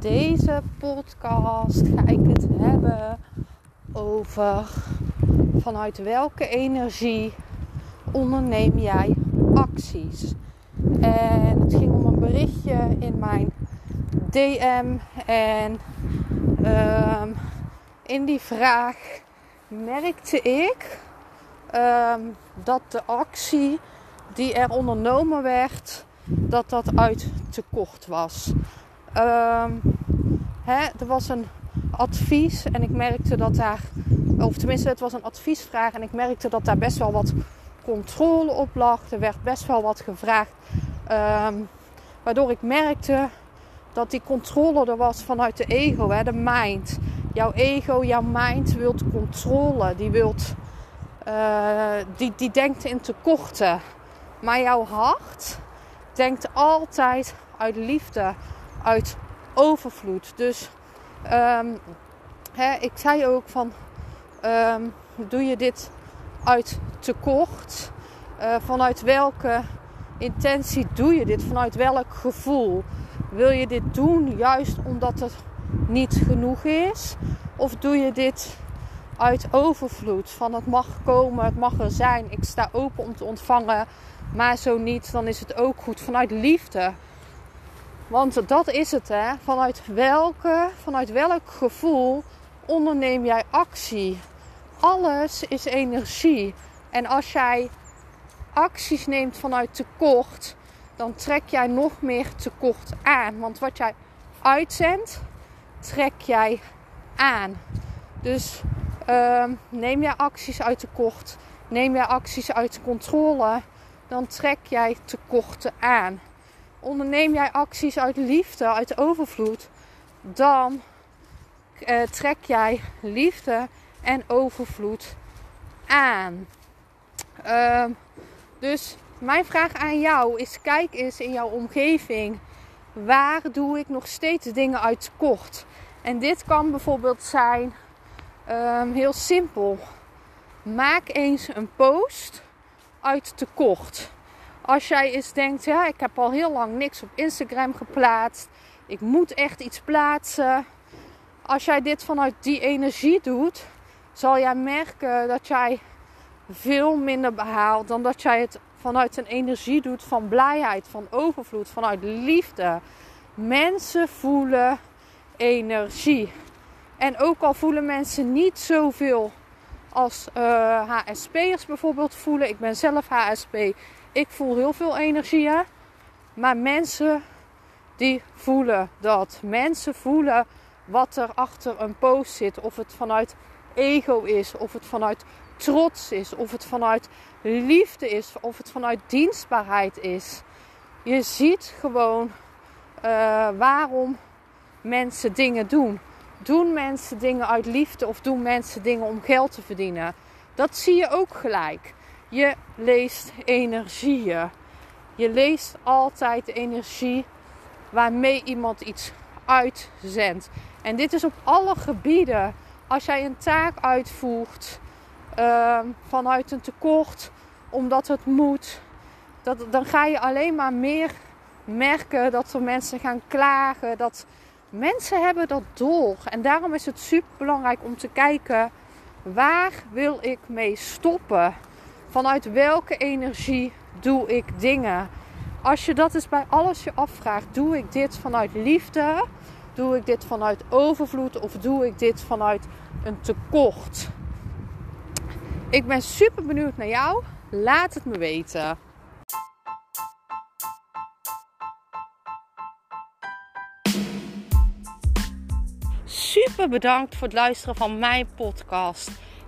Deze podcast ga ik het hebben over vanuit welke energie onderneem jij acties. En het ging om een berichtje in mijn DM en um, in die vraag merkte ik um, dat de actie die er ondernomen werd, dat dat uit tekort was. Um, hè, er was een advies en ik merkte dat daar, of tenminste het was een adviesvraag en ik merkte dat daar best wel wat controle op lag. Er werd best wel wat gevraagd, um, waardoor ik merkte dat die controle er was vanuit de ego, hè, de mind. Jouw ego, jouw mind wilt controle, die wilt, uh, die, die denkt in tekorten. Maar jouw hart denkt altijd uit liefde, uit overvloed. Dus um, hè, ik zei ook van, um, doe je dit uit tekort? Uh, vanuit welke intentie doe je dit? Vanuit welk gevoel? Wil je dit doen juist omdat het niet genoeg is? Of doe je dit uit overvloed? Van het mag komen, het mag er zijn. Ik sta open om te ontvangen. Maar zo niet, dan is het ook goed. Vanuit liefde. Want dat is het, hè? Vanuit, welke, vanuit welk gevoel onderneem jij actie? Alles is energie. En als jij acties neemt vanuit tekort, dan trek jij nog meer tekort aan. Want wat jij uitzendt, trek jij aan. Dus uh, neem jij acties uit tekort, neem jij acties uit controle, dan trek jij tekorten aan. Onderneem jij acties uit liefde, uit overvloed, dan uh, trek jij liefde en overvloed aan. Uh, dus mijn vraag aan jou is: kijk eens in jouw omgeving. Waar doe ik nog steeds dingen uit tekort? En dit kan bijvoorbeeld zijn um, heel simpel. Maak eens een post uit tekort. Als jij eens denkt, ja, ik heb al heel lang niks op Instagram geplaatst. Ik moet echt iets plaatsen. Als jij dit vanuit die energie doet, zal jij merken dat jij veel minder behaalt dan dat jij het vanuit een energie doet van blijheid, van overvloed, vanuit liefde. Mensen voelen energie. En ook al voelen mensen niet zoveel als uh, eh, HSP'ers bijvoorbeeld voelen. Ik ben zelf HSP. Ik voel heel veel energie. Maar mensen die voelen dat. Mensen voelen wat er achter een post zit. Of het vanuit ego is. Of het vanuit trots is. Of het vanuit liefde is. Of het vanuit dienstbaarheid is. Je ziet gewoon uh, waarom mensen dingen doen. Doen mensen dingen uit liefde of doen mensen dingen om geld te verdienen? Dat zie je ook gelijk. Je leest energieën. Je leest altijd de energie waarmee iemand iets uitzendt. En dit is op alle gebieden. Als jij een taak uitvoert uh, vanuit een tekort, omdat het moet, dat, dan ga je alleen maar meer merken dat er mensen gaan klagen. Dat mensen hebben dat door. En daarom is het super belangrijk om te kijken waar wil ik mee stoppen? Vanuit welke energie doe ik dingen? Als je dat eens bij alles je afvraagt, doe ik dit vanuit liefde? Doe ik dit vanuit overvloed of doe ik dit vanuit een tekort? Ik ben super benieuwd naar jou. Laat het me weten. Super bedankt voor het luisteren van mijn podcast.